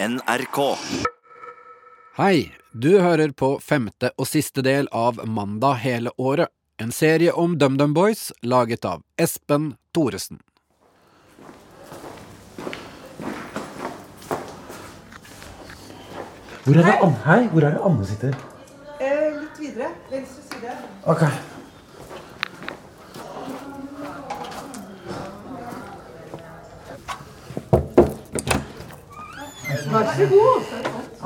NRK. Hei, du hører på femte og siste del av Mandag hele året. En serie om DumDum Boys laget av Espen Thoresen. Hvor er det Anne, Hei, hvor er det Anne sitter? Eh, litt videre. Venstre side. Ok. Vær så god.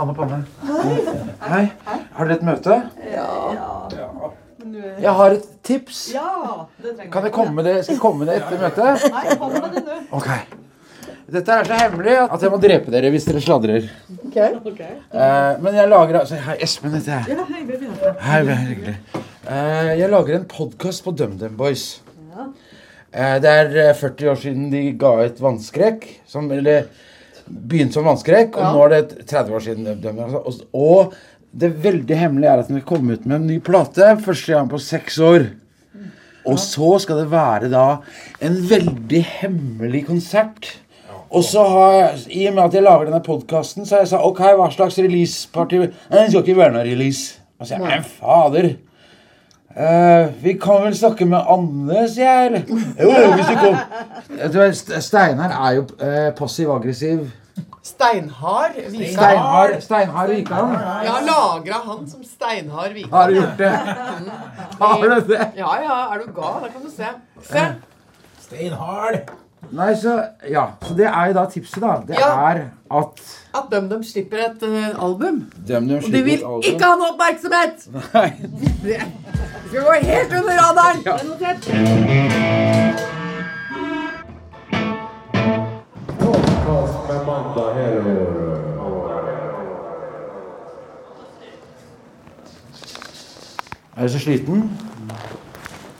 Anne Panne. Hei. Har dere et møte? Ja. Jeg har et tips. Ja, det Kan jeg komme med det, skal jeg komme med det etter møtet? Nei, kom med det nå. Ok. Dette er så hemmelig at jeg må drepe dere hvis dere sladrer. Ok. Uh, men jeg lager altså Hei, Espen heter jeg. Ja, hei, baby. Hei, hyggelig. Uh, jeg lager en podkast på DumDum Boys. Eh, det er eh, 40 år siden de ga ut Vannskrekk. Som, eller begynte som Vannskrekk, og Ja. nå er det 30 år siden. Og, og det veldig hemmelige er at den vil komme ut med en ny plate første gang på seks år. Og så skal det være da en veldig hemmelig konsert. Og så har jeg, I og med at jeg lager denne podkasten, så har jeg sagt ok, hva slags releaseparty Nei, Det skal ikke være noe release. Og så sier jeg, men fader. Eh, vi kan vel snakke med Anne, sier jeg. Eller? Jo, jo, hvis du kom. Du vet, Steinar er jo uh, passiv-aggressiv. Steinhard Vikan. Steinhard Steinhard Wikan. Jeg har lagra han som Steinhard Vikan. Har du gjort det? Har du det? Ja, ja, er du gal? Der kan du se. Se. Steinhard. Nei, så Ja. Så det er jo da tipset, da. Det Ja. er at At DumDum slipper et uh, album. DumDum Og de vil ikke ha noe oppmerksomhet! Nei. Det skal gå helt under radaren. Ja. Er du så sliten?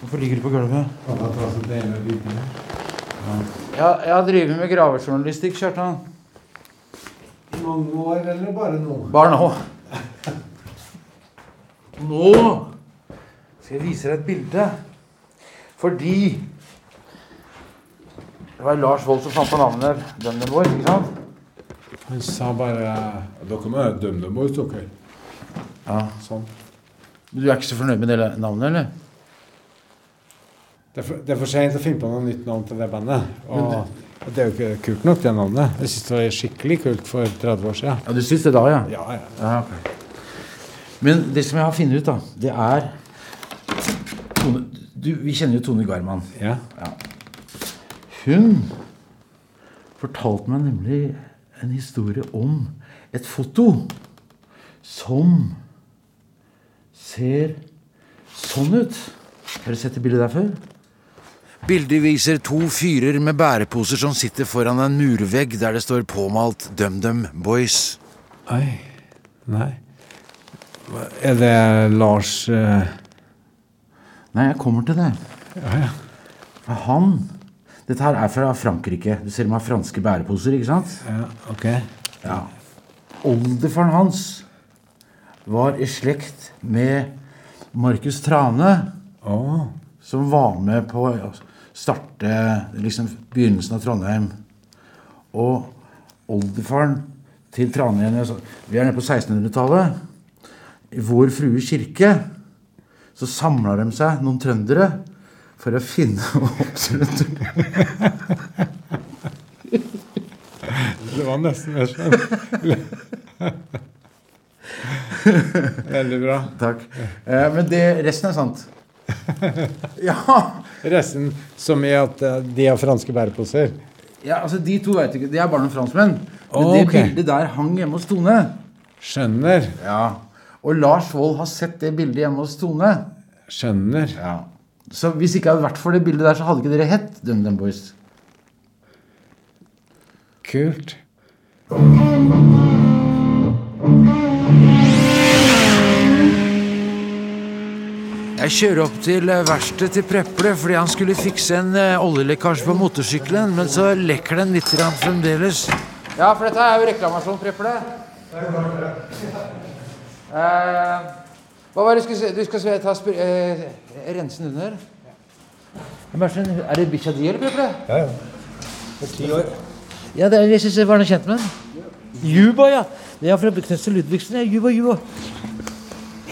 Hvorfor ligger du på gulvet? Ja, jeg har drevet med gravejournalistikk, Kjartan. Mange år, eller bare nå? Bare nå. Nå skal jeg vise deg et bilde. Fordi Det var Lars Wold som fant på navnet vår, ikke sant? Han sa bare Dere må være DumDum Boys, dere. Ja. Sånn. Du er ikke så fornøyd med det navnet, eller? Det er, for, det er for sent å finne på noe nytt navn til det bandet. Og det er jo ikke kult nok, det navnet. Jeg syns det var skikkelig kult for 30 år siden. Ja, Du syns det da, ja? Ja, ja. Ja, okay. Men det som jeg har funnet ut, da, det er Tone, du, Vi kjenner jo Tone Garman. ja. Hun fortalte meg nemlig en historie om et foto som ser sånn ut. Har du sett det bildet der før? Bildet viser to fyrer med bæreposer som sitter foran en murvegg der det står påmalt DumDum Boys. Oi. Nei. Er det Lars uh... Nei, jeg kommer til det. Ja, ja. Han Dette her er fra Frankrike. Du ser de har franske bæreposer, ikke sant? ja ok. Ja. Oldefaren hans var i slekt med Markus Trane, Oh som var med på starte liksom, begynnelsen av Trondheim. Og oldefaren til Trane altså, Vi er nede på 1600-tallet. I Vår Frue kirke så samla de seg, noen trøndere, for å finne absolutt Det var nesten mer sånn. Veldig bra. Takk. Eh, men det, resten er sant. Ja. Resten som i at eh, de har franske bæreposer. ja, altså De to vet ikke, de er bare noen franskmenn. Men Å, det ok. bildet der hang hjemme hos Tone. Skjønner. Ja. Og Lars Wold har sett det bildet hjemme hos Tone. Skjønner. Ja. Så hvis ikke det hadde vært for det bildet der, så hadde ikke dere hett DumDum Boys. Kult. Jeg kjører opp til eh, verkstedet til Preple fordi han skulle fikse en eh, oljelekkasje på motorsykkelen, men så lekker den litt fremdeles. Ja, for dette er jo reklamasjon, Preple. Eh, hva var det du skulle? Du skal ta spir eh, rensen under? Er det- er det bikkja di, eller, Preple? Ja, ja. For ti år. Ja, det, jeg syns jeg var noe kjent med den. Juba, ja. Det er fra Knutsen Ludvigsen. ja. Juba, Juba.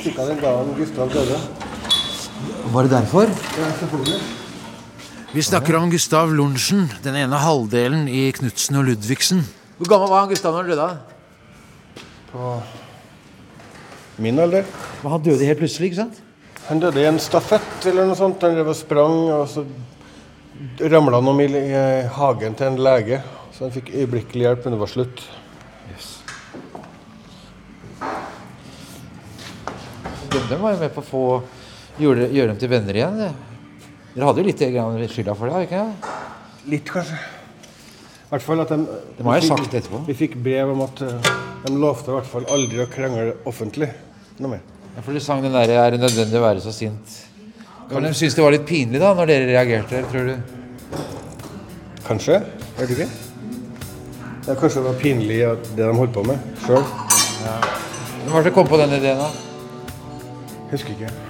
Stikka den dagen Gustav døde. Var det derfor? Ja, selvfølgelig. Vi snakker om Gustav Lorentzen, den ene halvdelen i Knutsen og Ludvigsen. Hvor gammel var han Gustav når han døde? På min alder. Men Han døde helt plutselig, ikke sant? Han døde i en stafett eller noe sånt. Han drev og sprang, og så ramla han om i i hagen til en lege. Så han fikk øyeblikkelig hjelp, men det var slutt. DumDum var jo med på å få gjøre, gjøre dem til venner igjen. Dere hadde jo litt skylda for det, ikke Litt, kanskje. I hvert fall at de, Det må jeg ha sagt etterpå. Vi fikk brev om at eh, de lovte i hvert fall aldri å krangle offentlig noe mer. Ja, For du sang den der 'Er det nødvendig å være så sint'? Kan de synes det var litt pinlig da, når dere reagerte, tror du? Kanskje? Vet du ikke? Ja, kanskje det var pinlig det de holdt på med sjøl. Hvem var det som kom på den ideen, da? Husker ikke.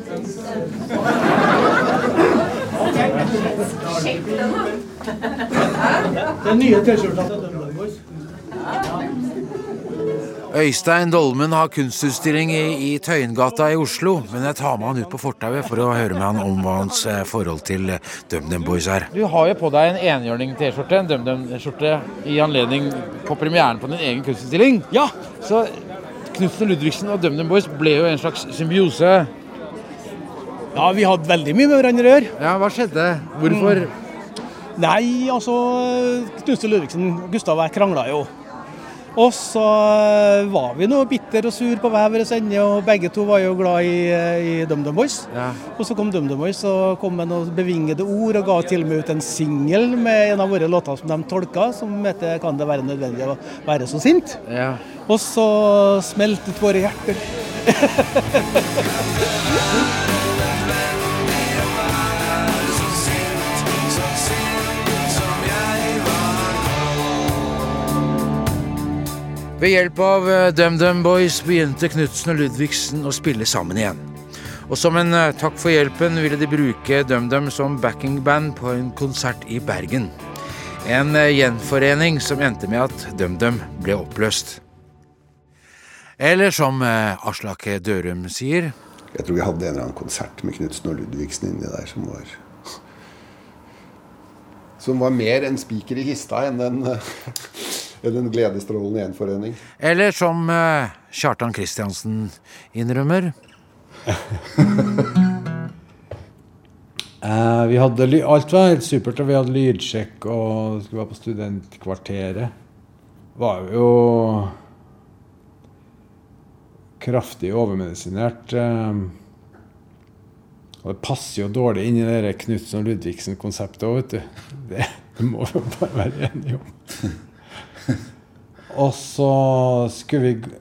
Den nye T-skjorta til Dømmen Boys. Øystein Dolmen har kunstutstilling i, i Tøyengata i Oslo, men jeg tar med han ut på fortauet for å høre med han om hva hans eh, forhold til eh, DumDum Boys er. Du har jo på deg en enhjørning-T-skjorte, en DumDum-skjorte, i anledning på premieren på din egen kunstutstilling. Ja. Så Knutsen Ludvigsen og DumDum Boys ble jo en slags symbiose. Ja, vi hadde veldig mye med hverandre å gjøre. Ja, hva skjedde? Hvorfor? Nei, altså Knutsen Ludvigsen og Gustav og jeg krangla jo. Og så eh, var vi nå bitter og sur på hver vår ende, og begge to var jo glad i, eh, i DumDum Boys. Ja. Og så kom DumDum Boys og kom med noen bevingede ord og ga til og med ut en singel med en av våre låter som de tolka, som heter 'Kan det være nødvendig å være så sint'? Ja. Og så smeltet våre hjerter. Ved hjelp av eh, DumDum Boys begynte Knutsen og Ludvigsen å spille sammen igjen. Og som en eh, takk for hjelpen ville de bruke DumDum som backingband på en konsert i Bergen. En eh, gjenforening som endte med at DumDum ble oppløst. Eller som Aslak Dørum sier Jeg tror vi hadde en eller annen konsert med Knutsen og Ludvigsen inni der som var Som var mer en spiker i kista enn en, enn en gledesstrålende gjenforening. Eller som eh, Kjartan Kristiansen innrømmer. Uh, vi hadde, ly- alt var helt supert, og vi hadde lydsjekk og skulle være på studentkvarteret. Var jo kraftig overmedisinert. eh, og det passer jo dårlig inn i det Knutsen og Ludvigsen-konseptet òg, vet du. Det, det må vi jo bare være enige om. Og så skulle vi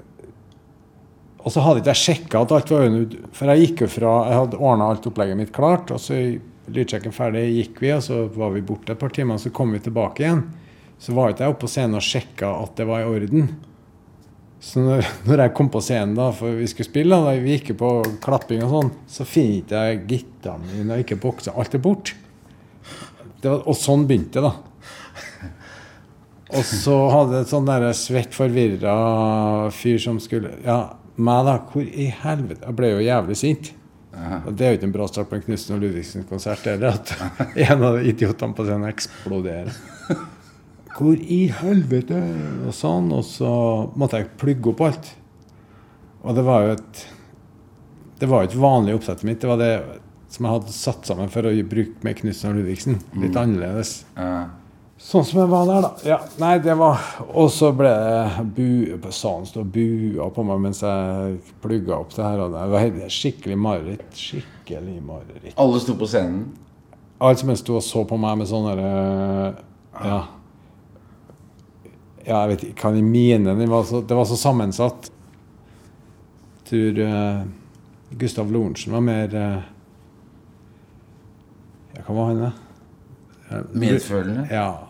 Og så hadde ikke jeg sjekka at alt var under For jeg gikk jo fra Jeg hadde ordna alt opplegget mitt klart, og så lydsjekken ferdig, gikk vi, og så var vi borte et par timer, og så kom vi tilbake igjen. Så var ikke jeg oppe på scenen og sjekka at det var i orden. Så når, når jeg kom på scenen, da, for vi skulle spille, da, vi gikk på klapping og sånn, så finner ikke jeg gitaren min og ikke boksa. Alt er borte. Og sånn begynte det, da. Og så hadde et sånn der svett, forvirra fyr som skulle Ja, meg, da. Hvor i helvete Jeg ble jo jævlig sint. Og det er jo ikke en bra start på en Knutsen og Ludvigsen-konsert, eller at en av idiotene på scenen eksploderer. Hvor i helvete? Og sånn. Og så måtte jeg plugge opp alt. Og det var jo et Det var jo et vanlig oppsettet mitt. Det var det som jeg hadde satt sammen for å bruke med Knutsen og Ludvigsen. Litt annerledes. Sånn som jeg var der, da. Ja, nei, det var Og så ble det bu, sto og bua på meg mens jeg plugga opp det her. Og det var helt- skikkelig mareritt. Skikkelig mareritt. Alle sto på scenen. Alle som sto og så på meg med sånn derre Ja. Ja, jeg vet ikke hva de mine Det var så, Det var så sammensatt. Jeg tror uh, Gustav Lorentzen var mer uh, Ja, hva var han, da? Medfølende? Ja.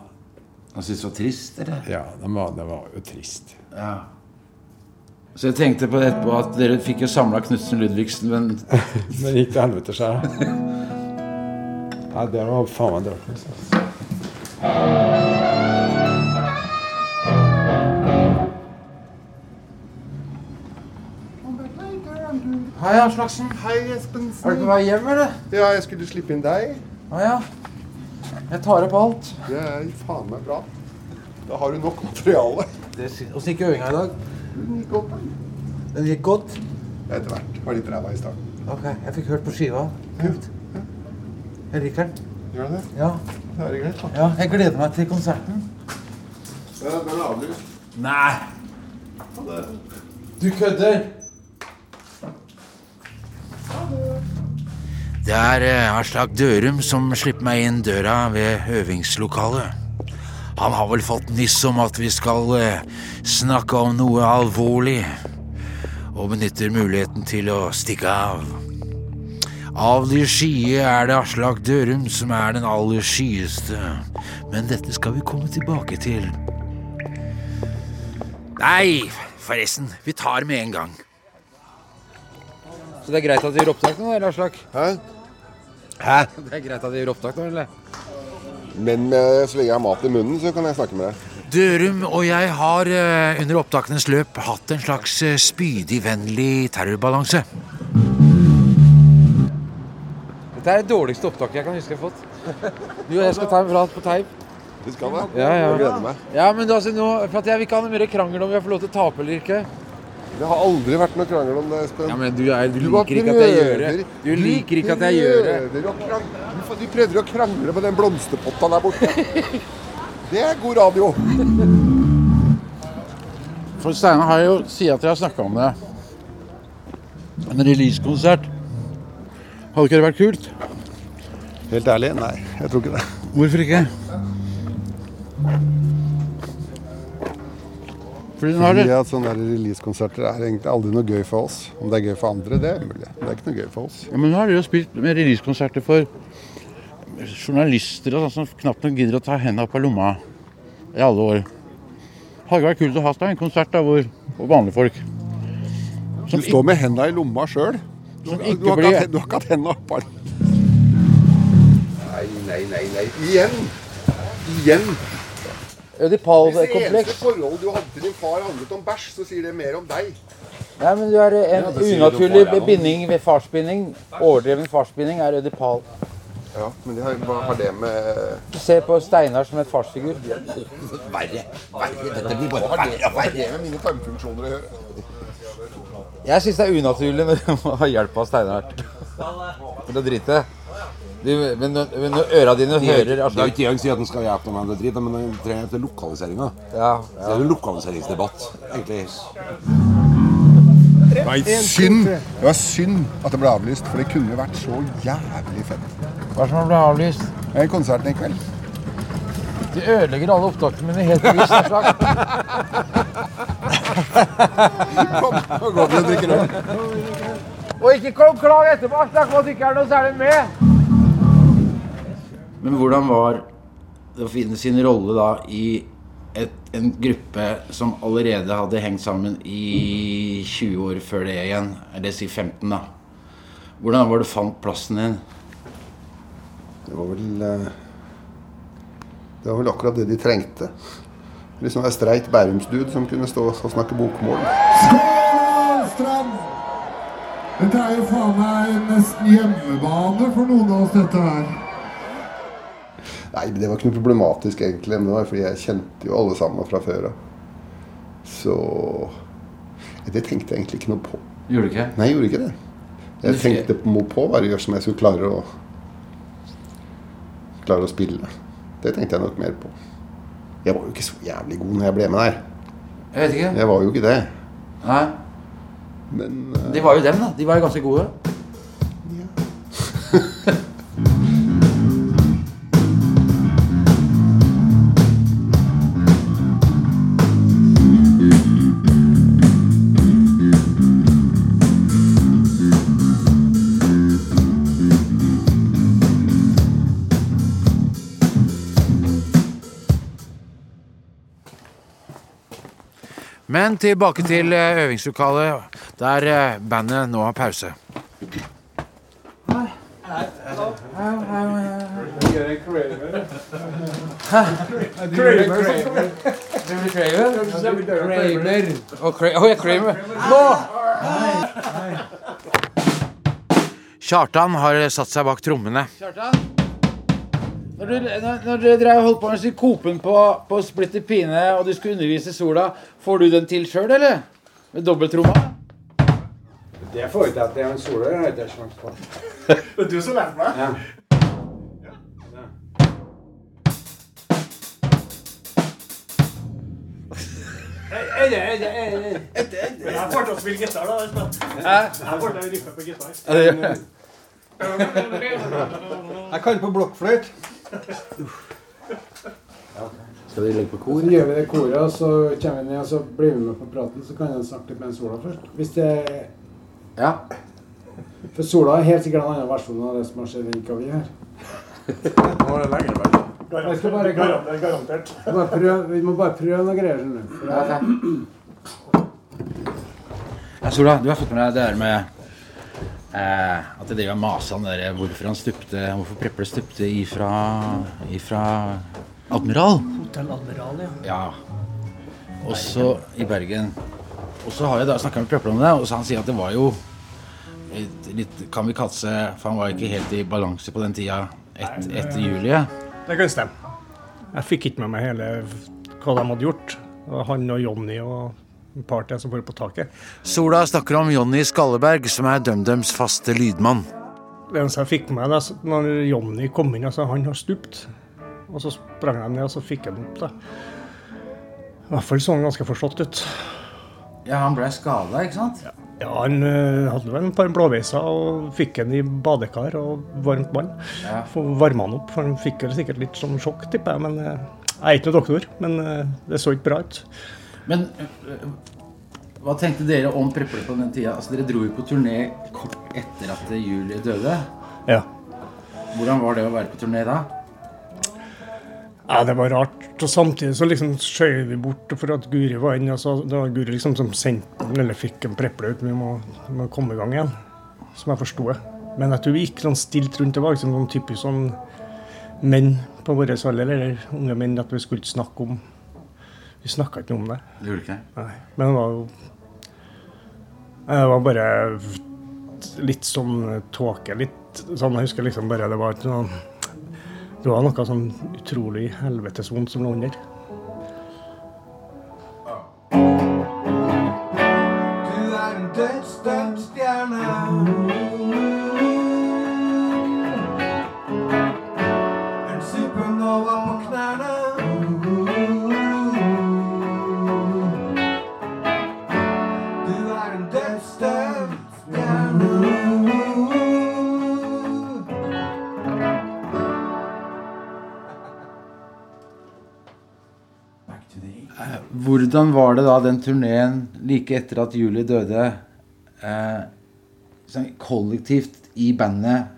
Han syntes det var trist, eller? Ja, det var, det var jo trist. Ja. Så jeg tenkte på det etterpå at dere fikk jo samla Knutsen Ludvigsen, men Det gikk til helvete seg. Nei, det var faen meg dårlig. altså. Hei, Aslaksen. Hei, Espensen. Er du på vei hjem, eller? Ja, jeg skulle slippe inn deg. Ah, ja. Jeg tar opp alt. Det er faen meg bra. Da har du nok materiale. Åssen gikk øvinga i dag? Den gikk godt. Den gikk godt? Etter hvert. Var litt ræva i starten. Ok, Jeg fikk hørt på skiva. Kult. Jeg liker den. Gjør du det? Ja. Det er greit, da. ja. Jeg gleder meg til konserten. Ja, den er avlyst. Nei! Du kødder! Det er eh, Aslak Dørum som slipper meg inn døra ved øvingslokalet. Han har vel fått nyss om at vi skal eh, snakke om noe alvorlig, og benytter muligheten til å stikke av. Av de skye er det Aslak Dørum som er den aller skyeste, men dette skal vi komme tilbake til. Nei, forresten, vi tar med en gang. Så det er greit at vi gjør opptak nå, eller Aslak? Hæ? Hæ? Det er greit at vi gjør opptak nå, eller? Men med, så lenge jeg har mat i munnen, så kan jeg snakke med deg. Dørum og jeg har eh, under opptakenes løp hatt en slags eh, spydigvennlig terrorbalanse. Dette er det dårligste opptaket jeg kan huske jeg har fått. Du og jeg skal ta en prat på teip. Du skal det? Ja, ja. Jeg gleder meg. Ja, men du, altså, nå, for at jeg vil ikke ha noe mer krangel om vi har fått lov til å tape eller ikke. Det har aldri vært noe krangel om det, Espen. Ja, men du, er, du, du liker ikke at jeg gjør det. Du liker ikke at jeg gjør det. du prøver å krangle med den blomsterpotta der borte. Det er god radio. For Steinar har jo, sier at jeg har snakka om det. En releasekonsert. Hadde ikke det vært kult? Helt ærlig, nei. Jeg tror ikke det. Hvorfor ikke? Fordi Fordi at sånne releasekonserter er egentlig aldri noe gøy for oss. Om det er gøy for andre, det er mulig. Det er ikke noe gøy for oss. Ja, men nå har dere jo spilt med releasekonserter for journalister og sånn som knapt nok gidder å ta opp av lomma i alle år. Hadde vært kult å ha en konsert da, hvor hvor vanlige folk Du står med hendene i lomma sjøl. Du, Som du, du har ikke hatt henda oppå Nei, nei, nei, nei. Igjen. Igjen. Hvis det eneste forholdet du hadde til din far handlet om bæsj, så sier det mer om deg. Nei, men du er en ja, unaturlig far, ja. binding ved farsbinding. Overdreven farsbinding er ødipal. Ja, men det har, hva har det med Se på Steinar som et farsfigur. Verre. verre. Dette blir bare verre og verre. Det har med mine tarmfunksjoner å gjøre. Jeg syns det er unaturlig når du må ha hjelp av Steinar til å drite. Du, men, når- men når øra dine hører Det er jo ikke jeg som sier at den skal hjelpe noe med det dritt, men den trenger etter lokaliseringa. ja, Så det er jo lokaliseringsdebatt, egentlig. Nei, synd. Det var synd at det ble avlyst, for det kunne jo vært så jævlig fett. Hva som ble avlyst? Eh, Konserten i kveld. De ødelegger alle opptakene mine helt bevisst. Kom, nå går vi og drikker øl. Og ikke kom klag etterpå, Snakk om at det ikke er noe særlig med. Men hvordan var det å finne sin rolle da i et, en gruppe som allerede hadde hengt sammen i 20 år før det igjen? Eller si 15, da. Hvordan var det du fant plassen din? Det var vel eh, Det var vel akkurat det de trengte. Liksom en streit bærumsdude som kunne stå og snakke bokmål. Strand! Dette er jo faen meg nesten hjemmebane for noen av oss, dette her. Nei, det var ikke noe problematisk egentlig. Men det var fordi jeg kjente jo alle sammen fra før av. Så Det tenkte jeg egentlig ikke noe på. Gjorde du ikke? Nei, jeg gjorde ikke det. Jeg tenkte på, på bare å gjøre som jeg skulle klare å Klare å spille. Det tenkte jeg nok mer på. Jeg var jo ikke så jævlig god når jeg ble med der. Jeg vet ikke. Jeg var jo ikke det. Nei. Men uh... De var jo dem, da. De var jo ganske gode. Men tilbake til eh, øvingslokalet, der eh, bandet nå har pause. Kjartan har satt seg bak trommene. Kjartan? Når du, når, drev holdt på med synkopen på, på Splitter Pine, og du skulle undervise Sola, får du den til sjøl, eller? Med dobbeltromma? Det får jeg til. En soler har jeg ikke sjans på. Det er du som lærte meg. Ja. Men jeg får til å spille gitar, da. Jeg får til å riffe på gitar. Det. Jeg kan på blokkfløyte. Skal vi legge på Så gjør vi det koret, og så kommer vi ned og så blir vi med på praten. Så kan jeg snakke litt med en Sola først. Hvis det Ja. For Sola er helt sikkert en annen versjon av det som har skjedd i Kavi her. Nå er det lenger vekk. Jeg skal bare- Garantert. garantert. Bare prøve, vi må bare prøve noen greier. skjønner du. Er- Ja, Sola, du har fått med deg det der med eh, at jeg driver og maser om der hvorfor han stupte Hvorfor Preple stupte ifra, ifra Admiral. Hotell Admiral, ja. Ja. Også i Bergen. Og så har jeg da snakka med Preple om det, og så han sier at det var jo et litt kamikaze, for han var ikke helt i balanse på den tida et, etter Julie. Det kan stemme. Jeg fikk ikke med meg hele hva de hadde gjort. Han og Jonny og et par til som var på taket. Sola snakker om Jonny Skalleberg, som er DumDums faste lydmann. Det eneste jeg fikk med meg da, når Jonny kom inn, altså han har stupt. Og så sprang jeg ned, og så fikk jeg den opp. da. I hvert fall så han ganske forstått ut. Ja, han ble skada, ikke sant? Ja, Han øh, hadde vel et par blåveiser og fikk den i badekar og varmt vann. Ja. Varma han opp. for Han fikk vel sikkert litt sånn sjokk, tipper jeg. men øh, Jeg er ikke noen doktor, men øh, det så ikke bra ut. Men øh, hva tenkte dere om Preple på den tida? Altså, Dere dro jo på turné kort etter at Julie døde. Ja. Hvordan var det å være på turné da? Ja, det var rart. Og samtidig så liksom skjøv vi bort for at Guri var inne. Altså, det var Guri liksom som sendte eller fikk en preple ut. Vi må, må komme i gang igjen. Som jeg forsto det. Men jeg tror vi gikk sånn stilt rundt. Det var liksom sånn typisk sånn menn på vår alder, eller unge menn, at vi skulle snakke om Vi snakka ikke noe om det. Det gjorde ikke? Nei. Men det var jo Det var bare litt sånn tåke. Litt sånn Jeg husker liksom bare det var ikke noe det var noe sånn utrolig helvetesvondt som lå under. Du er en dødsdømt stjerne. Hvordan var det da den turneen like etter at Julie døde? Eh, sånn kollektivt i bandet.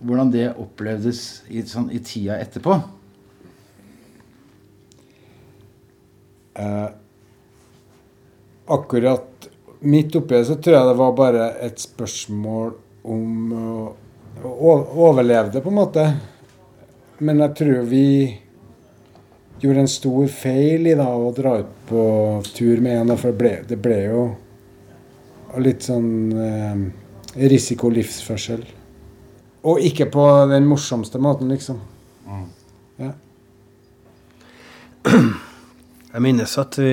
Hvordan det opplevdes i, sånn, i tida etterpå? Eh, akkurat midt oppi så tror jeg det var bare et spørsmål om å, å overleve det, på en måte. Men jeg tror vi gjorde en stor feil i da å dra ut på tur med henne. For det ble, det ble jo litt sånn eh, risikolivsførsel. Og ikke på den morsomste måten, liksom. Ja. Jeg minnes at vi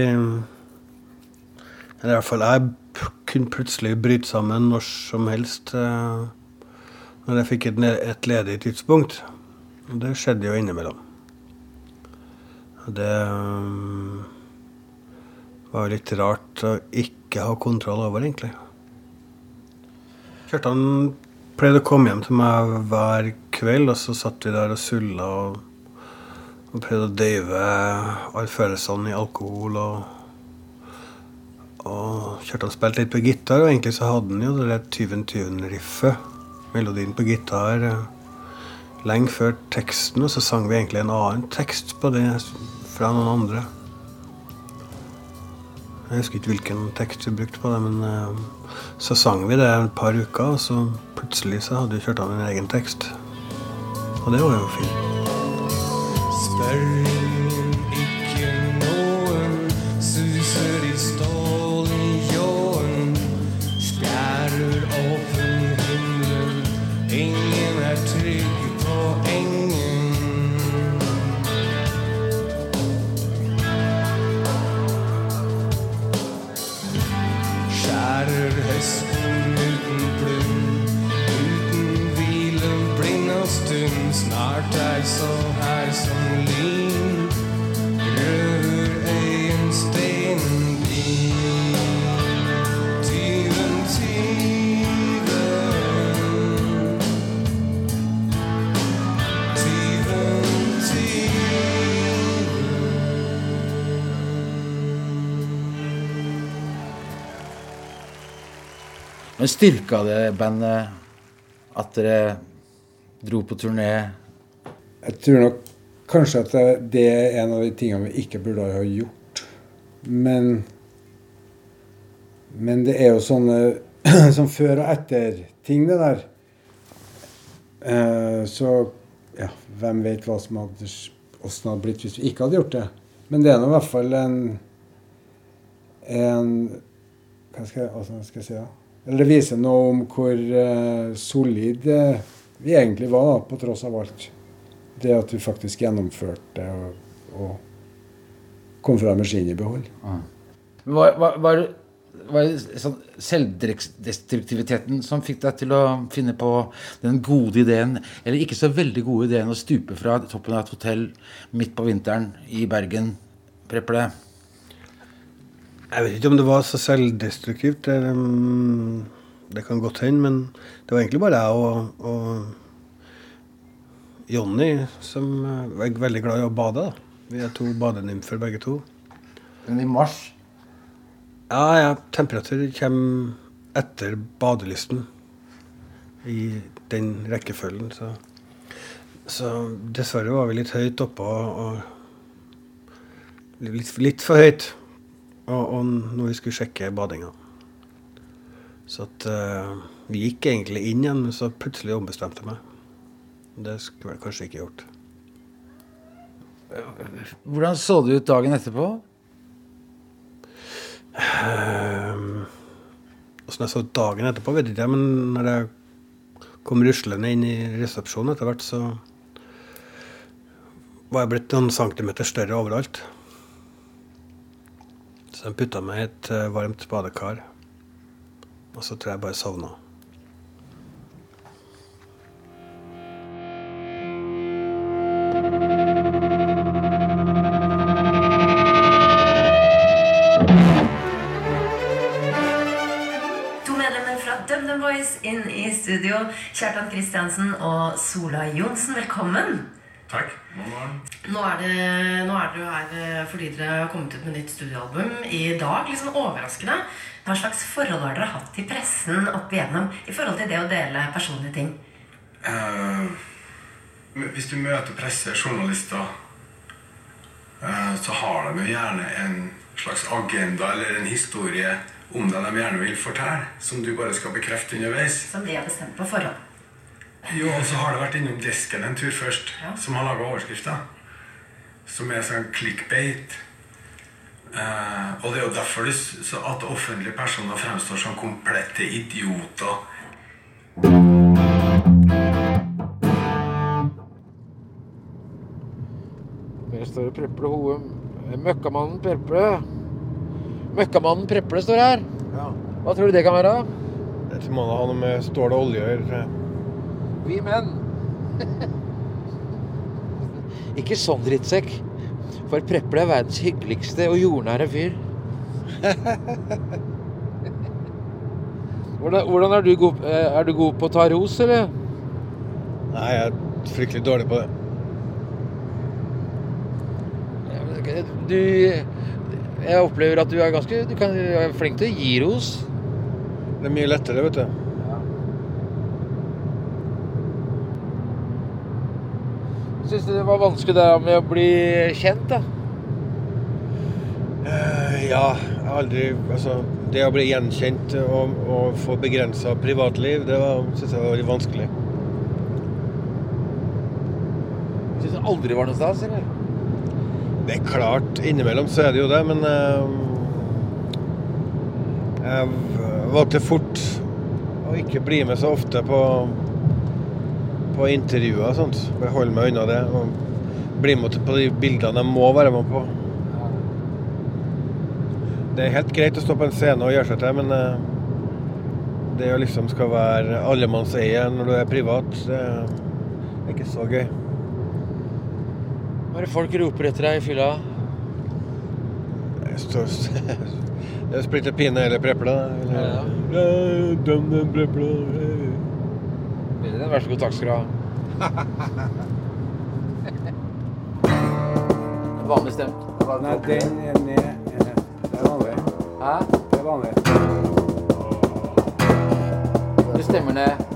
Eller i hvert fall jeg kunne plutselig bryte sammen når som helst eh, når jeg fikk et, et ledig tidspunkt. Og det skjedde jo innimellom. Det um, var litt rart å ikke ha kontroll over, egentlig. Kjartan pleide å komme hjem til meg hver kveld, og så satt vi der og sulla og, og prøvde å døyve alle følelsene i alkohol. Og, og Kjartan spilte litt på gitar, og egentlig så hadde han jo det der Tyven-Tyven-riffet, melodien på gitar, eh, lenge før teksten, og så sang vi egentlig en annen tekst på det fra noen andre. Jeg husker ikke hvilken tekst vi brukte på det, men eh, så sang vi det et par uker, og så plutselig så hadde vi kjørt av en egen tekst. Og det var jo fint. Spør Men styrka det bandet at dere dro på turné? Jeg tror nok kanskje at det- er en av de tingene vi ikke burde ha gjort. Men Men det er jo sånne som før og etter-ting, det der. Eh, så ja, hvem vet hva som hadde, hadde blitt hvis vi ikke hadde gjort det. Men det er nå i hvert fall en en hva skal, jeg, hva skal jeg si? da? Eller det viser noe om hvor eh, solid eh, vi egentlig var, på tross av alt. Det at vi faktisk gjennomførte og, og kom fra med skinnet i behold. Var, var, var, det- var det sånn selvdestruktiviteten som fikk deg til å finne på den gode ideen, eller ikke så veldig gode ideen, å stupe fra toppen av et hotell midt på vinteren i Bergen? Preple? Jeg vet ikke om det var så selvdestruktivt. Det, um, det kan godt hende, men det var egentlig bare jeg og, og Jonny som uh, var veldig glad i å bade. da. Vi er to badenymfer begge to. Men i mars? Ja, ja, temperatur kommer etter badelysten. I den rekkefølgen, så Så dessverre var vi litt høyt oppe og, og litt, litt for høyt. Og, og når vi skulle sjekke badinga. Så at uh, vi gikk egentlig inn igjen, men så plutselig ombestemte jeg meg. Det skulle jeg kanskje ikke gjort. Hvordan så det ut dagen etterpå? Åssen jeg så dagen etterpå, vet ikke jeg, men når jeg kom ruslende inn i resepsjonen etter hvert, så var jeg blitt noen centimeter større overalt. Så de putta meg i et eh, varmt badekar. Og så tror jeg bare sovna. DumDum Boys inn i studio. Kjartan Kristiansen og Sola Johnsen, velkommen. Takk. Nå er, det, nå er dere her eh, fordi dere har kommet ut med nytt studioalbum i dag. Sånn overraskende. Hva slags forhold har dere hatt til pressen opp igjennom i forhold til det å dele personlige ting? Uh, hvis du møter presse, journalister, eh, så har de jo gjerne en slags agenda eller en historie om deg de gjerne vil fortelle, som du bare skal bekrefte underveis. Som de har bestemt på forhånd. Jo, og så har det vært innom desken en tur først, som har laga overskrifta. Som er sånn clickbait. Eh, og det er jo derfor det, så at offentlige personer fremstår som komplette idioter. Der står det Preple Hoem. Møkkamannen Preple. Møkkamannen Preple står her. Hva tror du det kan være? Det må da ha noe med stål og olje å gjøre. Vi menn. Ikke sånn drittsekk. For Preple er verdens hyggeligste og jordnære fyr. hvordan, hvordan er, du god, eh, er du god på å ta ros, eller? Nei, jeg er fryktelig dårlig på det. Du Jeg opplever at du er ganske Du kan, er flink til å gi ros. Det er mye lettere, vet du. Syns du det var vanskelig det med å bli kjent, da? Eh, Ja, jeg har aldri Altså, det å bli gjenkjent og, og få begrensa privatliv, det syns jeg var veldig vanskelig. Syns du aldri var noe stas, eller? Det er klart, innimellom så er det jo det, men uh, jeg valgte fort å ikke bli med så ofte på, på intervjuer og sånt. Bare holde meg unna det. Og bli med på de bildene jeg må være med på. Det er helt greit å stå på en scene og gjøre seg til, men eh, det å liksom skal være allemannseie når du er privat, det er ikke så gøy. Hva er det folk roper etter deg i fylla? Det er splitter pine eller preple. Eller Døm den Vær så god, takk skal du ha. Vanlig stemt. Nei, den er ned. Det er vanlig. Hæ? Det er vanlig. Du stemmer ned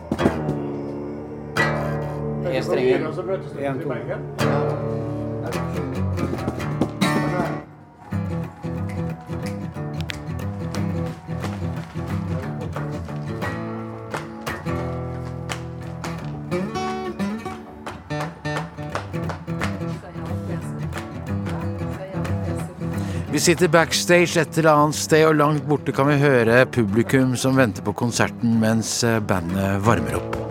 én strenger. En, to. Sitter backstage et eller annet sted, og langt borte kan vi høre publikum som venter på konserten mens eh, bandet varmer opp.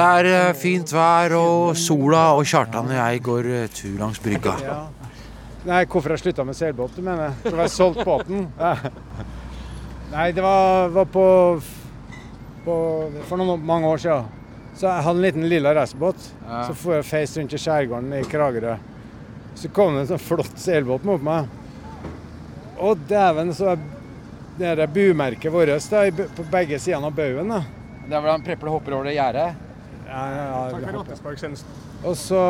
Det er eh, fint vær, og sola og Kjartan og jeg går eh, tur langs brygga. Ja. Nei, hvorfor jeg slutta med seilbåt, du mener? For jeg har solgt båten? Ja. Nei, det var, var på, på For noen, mange år siden. Så jeg hadde en liten lilla racerbåt. Ja. Så får jeg feist rundt i skjærgården i Kragerø. Så kom det en sånn flott seilbåt mot meg. Å dæven, så er det der bumerket vårt da, på begge sidene av baugen. da. Det er han Preple hopper over det gjerdet? Ja, ja, ja, Takk for hopper. Og så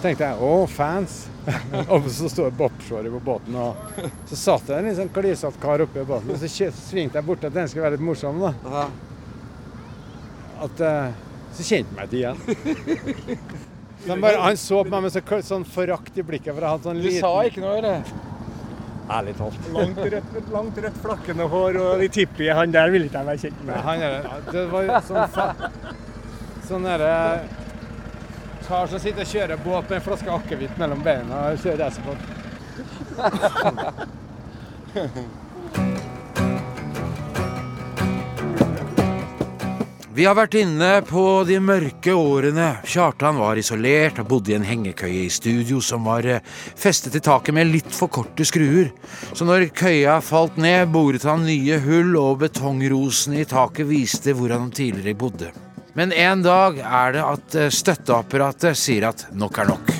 tenkte jeg å, fans. og så sto det bobshorer på båten, og så satt det en litt sånn klissete kar oppi båten. Og så svingte jeg bort at den skulle være litt morsom, da. At, eh, så kjente han meg ikke igjen. Men bare, han så på meg med så, sånn forakt i blikket. For jeg hadde sånn Du sa ikke noe, eller? Ærlig talt. Langt rødt, langt rødt flakkende hår og de tippi, han der ville ikke jeg være kjent med. Han er, det var sånn Sånn derre Kar som sitter og kjører båt med en flaske akevitt mellom beina og kjører racerbåt. Vi har vært inne på de mørke årene. Kjartan var isolert og bodde i en hengekøye i studio som var eh, festet til taket med litt for korte skruer. Så når køya falt ned, boret han nye hull, og betongrosene i taket viste hvor han tidligere bodde. Men en dag er det at eh, støtteapparatet sier at nok er nok.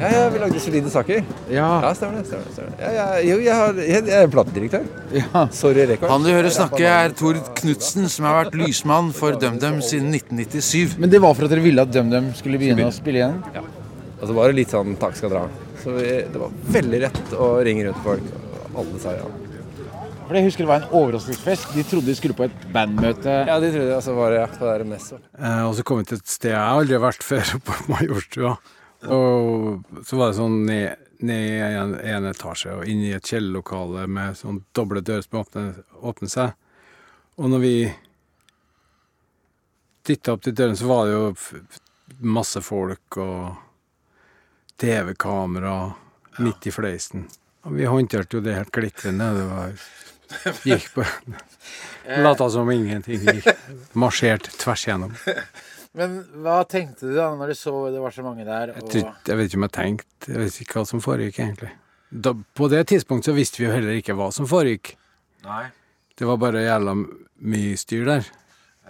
Ja, ja, vi lagde solide saker. Ja, stemmer det. stemmer det, stemmer det. Ja, ja, jo, jeg, har, jeg, jeg er platedirektør. Sorry Rekord. Han du hører snakke, er Tord Knutsen, som har vært lysmann for DumDum siden 1997. Men det var for at dere ville at DumDum skulle begynne å spille igjen? Ja. Og så var det litt sånn takk skal dra. Så vi, det var veldig rett å ringe rundt til folk. og Alle sa ja. For jeg husker det var en overraskelsesfest. De trodde de skulle på et bandmøte. Ja, de trodde altså var det ja, på det messet. Eh, og så kom vi til et sted jeg aldri har vært før, på Majorstua. Og så var det sånn ned, ned i en, en etasje og inn i et kjellerlokale med sånn doble dører som åpner, åpner seg. Og når vi titta opp til døren, så var det jo masse folk og TV-kamera midt i fleisen. Og vi håndterte jo det helt glitrende. Det var Gikk på Lata som ingenting gikk. Marsjert tvers igjennom. Men hva tenkte du da når du så det var så mange der? Jeg, Og... jeg vet ikke om jeg tenkte Jeg vet ikke hva som foregikk, egentlig. Da, på det tidspunktet så visste vi jo heller ikke hva som foregikk. Nei. Det var bare jævla mye styr der.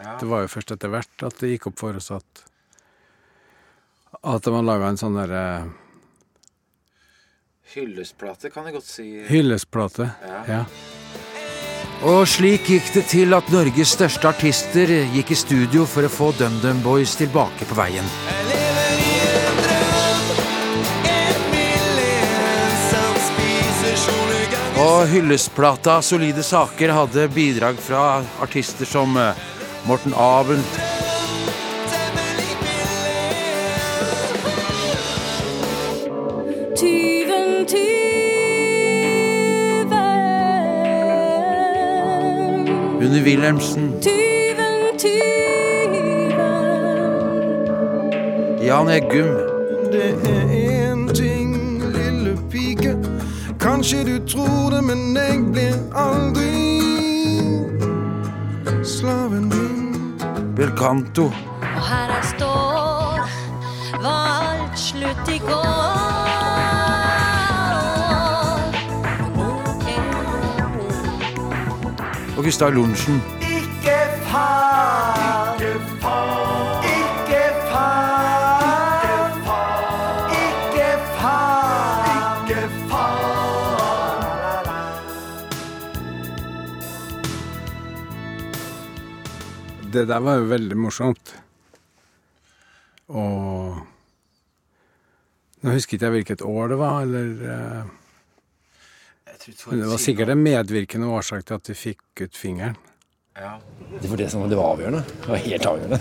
Ja. Det var jo først etter hvert at det gikk opp for oss at at man laga en sånn derre Hyllestplate, kan jeg godt si. hyllestplate. Ja. Ja. Og slik gikk det til at Norges største artister gikk i studio for å få DumDum Boys tilbake på veien. Og hyllestplata Solide saker hadde bidrag fra artister som eh, Morten Abel, Unni Wilhelmsen, Tyven, tyven. Jan Eggum, Det er en ting, lille pike. Kanskje du tror det, men jeg blir aldri slaven din. Belcanto, Og her jeg står, var alt slutt i går. Og Gustav Lorentzen. Ikke faen! ikke faen! ikke faen! ikke faen! ikke faen! Det der var jo veldig morsomt. Og Nå husker ikke jeg hvilket år det var, eller eh, Men det var sikkert en medvirkende årsak til at du fikk ut fingeren. Ja. Det var det som det var avgjørende. Det var helt avgjørende.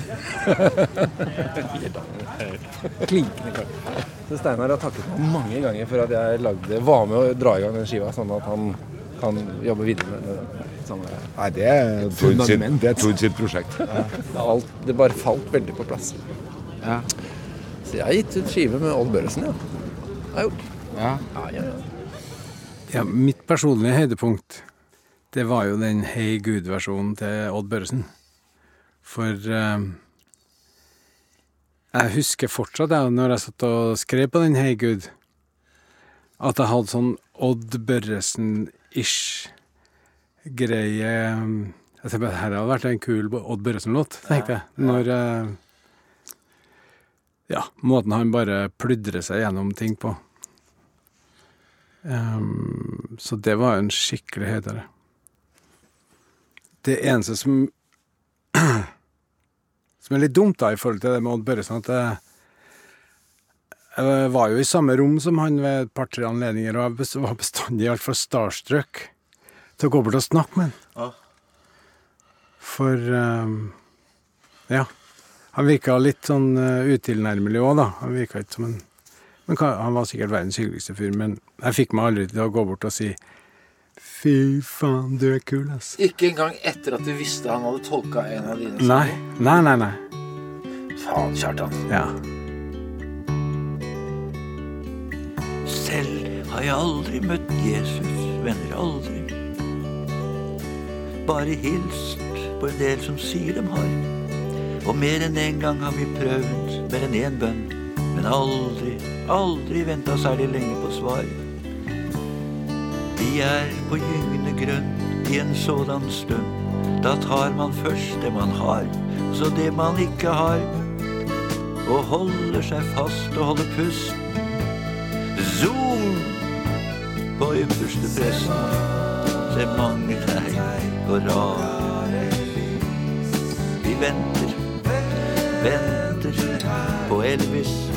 helt avgjørende. Klinkende klart. Så Steinar har takket meg mange ganger for at jeg lagde, var med å dra i gang den skiva, sånn at han kan jobbe videre med det. Samme Nei, det er Tord sitt, det er sitt prosjekt. Ja. Det, alt, det bare falt veldig på plass. Ja. Så jeg har gitt ut skive med Odd Børresen, ja. Det har jeg gjort. Ja. Ja, ja, ja. Mitt personlige høydepunkt, det var jo den Hey Gud-versjonen til Odd Børresen. For eh, jeg husker fortsatt, jeg, når jeg satt og skrev på den Hey Gud, at jeg hadde sånn Odd Børresen-ish greie Jeg tenkte at Her hadde vært en kul Odd Børresen-låt, tenkte jeg. Når eh, Ja, måten han bare pludrer seg gjennom ting på. Ehm, så det var en skikkelig høydere. Det eneste som Som er litt dumt da i forhold til det med Odd Børresen, at jeg, jeg var jo i samme rom som han ved et par-tre anledninger, og jeg var bestandig altfor starstruck til å gå bort og snakke med han. Ja. For um, ja. Han virka litt sånn uh, utilnærmelig òg, da. Han virka ikke som en men Han var sikkert verdens hyggeligste fyr, men jeg fikk meg aldri til å gå bort og si Fy faen, du er kul, ass. Ikke engang etter at du visste han hadde tolka en av dine Nei, nei, nei. nei. Faen, Kjartan. Ja. Selv har jeg aldri møtt Jesus, venner, aldri. Bare hilst på en del som sier dem har. Og mer enn en gang har vi prøvd mer enn én bønn, men aldri, aldri venta særlig lenge på svar. Vi er på gyngende grønn i en sådan stund. Da tar man først det man har, så det man ikke har. Og holder seg fast og holder pusten. Zoom på ypperste presten. Ser mange tegn på rare Vi venter, venter på Elvis.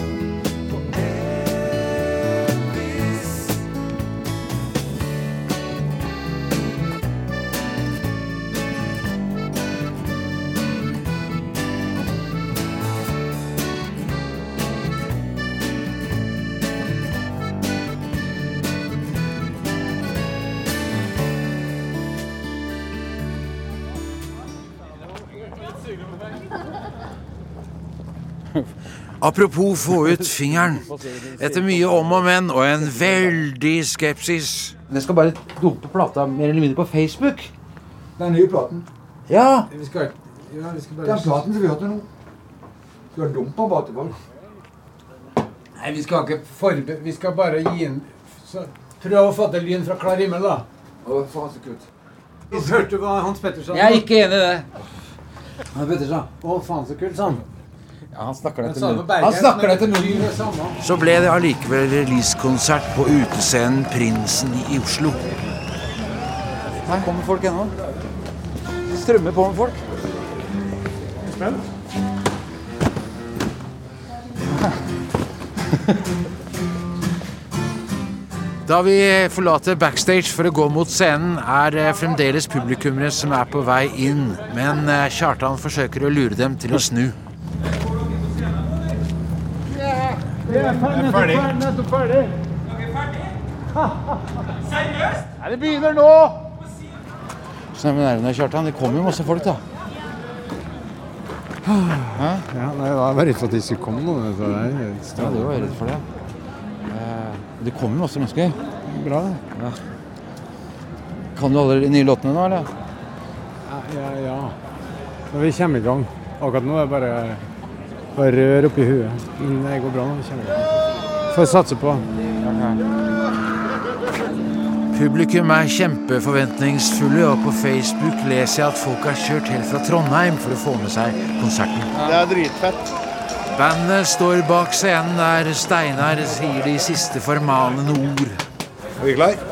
Apropos få ut fingeren. Etter mye om og men og en veldig skepsis. Jeg skal bare dumpe plata mer eller mindre på Facebook. Den nye platen. Ja! Vi skal, ja, vi skal bare... Den platen som vi hørte nå. Skal vi dumpe den til folk? Nei, vi skal ikke forbe... Vi skal bare gi en så, Prøv å få til lyn fra klar himmel, da. Å, faen så kult. Hørte du hva Hans Pettersen Jeg er ikke enig i det. Hans Pettersen. Å, faen så kult, sa han. Ja, han snakker det til munnen. Bergen, Han snakker det til munnen. Så ble det allikevel releasekonsert på utescenen Prinsen i Oslo. Her kommer folk ennå. Det strømmer på med folk. Spent? Da vi forlater backstage for å gå mot scenen, er det fremdeles publikummere som er på vei inn, men eh, Kjartan forsøker å lure dem til å snu. Vi er ferdig. Nettopp ferdig. Seriøst? Nei, det begynner nå! Snø med nervene, Kjartan. Det kommer jo masse folk, da. Hæ? Ja, nei, jeg var redd for at de skulle komme noen. Så det er Ja, du var redd for det. Eh, Det kommer jo masse mennesker. Bra, det. Ja. Kan du alle de nye låtene nå, eller? Ja, ja, ja. Når vi kommer i gang. Akkurat nå er det bare, bare rør oppi huet. Men det går bra nå. vi kommer i. Får satse på. Publikum er kjempeforventningsfulle, og på Facebook leser jeg at folk har kjørt helt fra Trondheim for å få med seg konserten. Det er dritfett. Bandet står bak scenen der Steinar sier de siste formanende ord. Er vi klar?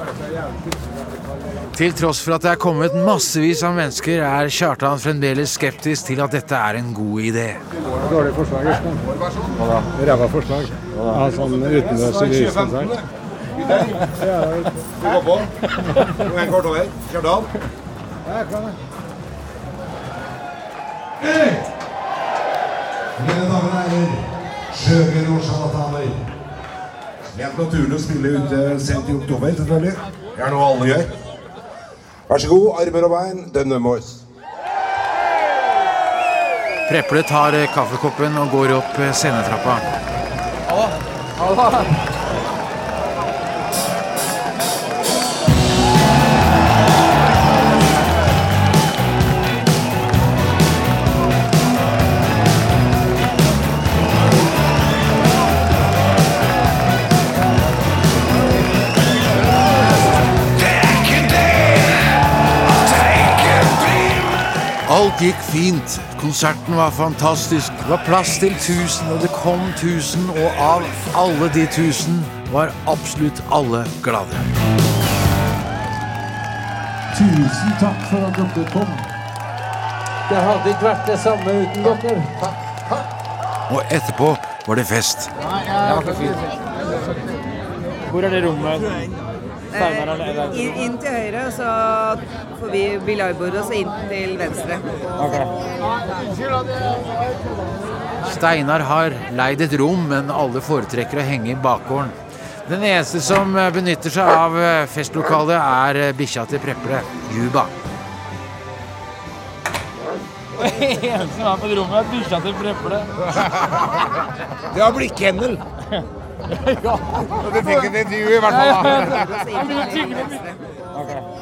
Til tross for at det er kommet massevis av mennesker, er Kjartan fremdeles skeptisk til at dette er en god idé. Dårlig forslag? Ræva forslag. Ja, sånn utendørs lyskonsert. Vi går på. Er en kvart over. Kjartan? Ja, jeg er klar, Mine damer og herrer, sjømenn og sjarlataner. Helt naturlig å spille ute sent i oktober, selvfølgelig. Det er noe alle gjør. Vær så god, armer og bein, DumDum Boys. Preple tar eh, kaffekoppen og går opp scenetrappa. Hallo, scenetrappa. Alt gikk fint. Konserten var fantastisk. Det var plass til 1000, og det kom 1000, og av alle de 1000 var absolutt alle glade. Tusen takk for at dere kom. Det hadde ikke vært det samme uten dere. Og etterpå var det fest. Hvor er det rommet? Steinar, eller er det- inn til høyre, så forbi biljardbordet, og så inn til venstre. Steinar har leid et rom, men alle foretrekker å henge i bakgården. Den eneste som eh, benytter seg av eh, festlokalet, er eh, bikkja til Preple, Juba. eneste som er på rommet, er bikkja til Preple. Det har blitt kennel. ja. Du fikk et intervju i hvert fall. da.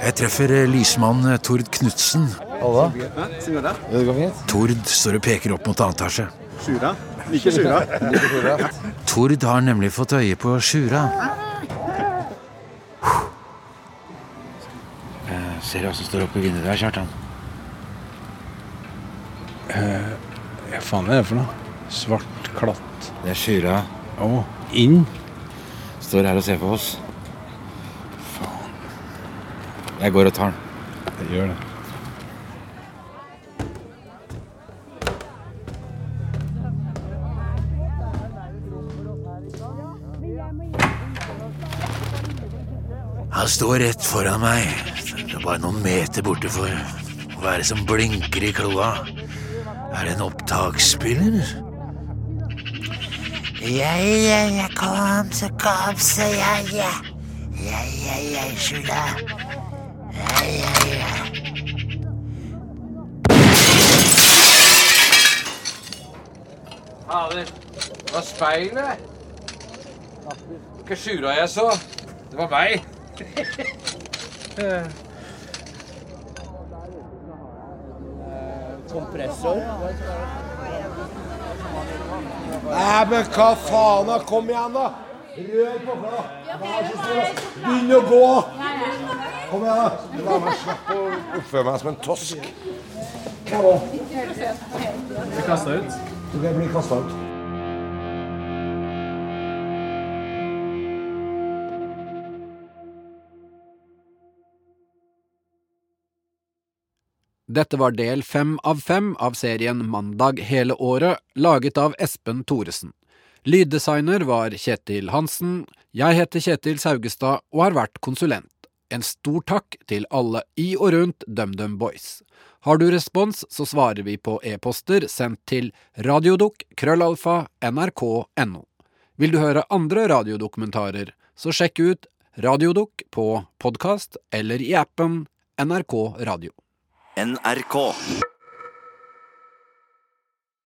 Jeg treffer eh, lysmann eh, Tord Knutsen. Halla. Det går fint. Tord står og peker opp mot annen etasje. Sjura. Liker Sjura. Tord har nemlig fått øye på Sjura. Eh, Ser hva som står oppe i vinduet der, Kjartan? Eh, Hva faen er det for noe? Svart klatt. Det er Sjura. Å, inn? Står her og ser på oss. Jeg går og tar den. Jeg gjør det. Han står rett foran meg. Det bare noen meter borte for Hva er det som blinker i kloa? Er det en opptaksspiller? Ja, ja, ja, kom så, kom så, ja, ja. Ja, ja, ja, Sjula. Ja, ja, ja. Fader, det var speilet. Hva sjura jeg så. Det var meg. Kompressor. Nei, men hva faen, da? Kom igjen, da! Rør på klokka. Vær så snill. Begynn å gå! Kom igjen, da. La meg slippe å oppføre meg som en tosk. Kom an. Blir kasta ut. Du kan bli kasta ut. Dette var del fem av fem av serien Mandag hele året, laget av Espen Thoresen. Lyddesigner var Kjetil Hansen, jeg heter Kjetil Saugestad og har vært konsulent. En stor takk til alle i og rundt DumDum Boys. Har du respons, så svarer vi på e-poster sendt til radiodok krøllalfa nrk.no. Vil du høre andre radiodokumentarer, så sjekk ut radiodokk på podkast eller i appen NRK Radio. NRK.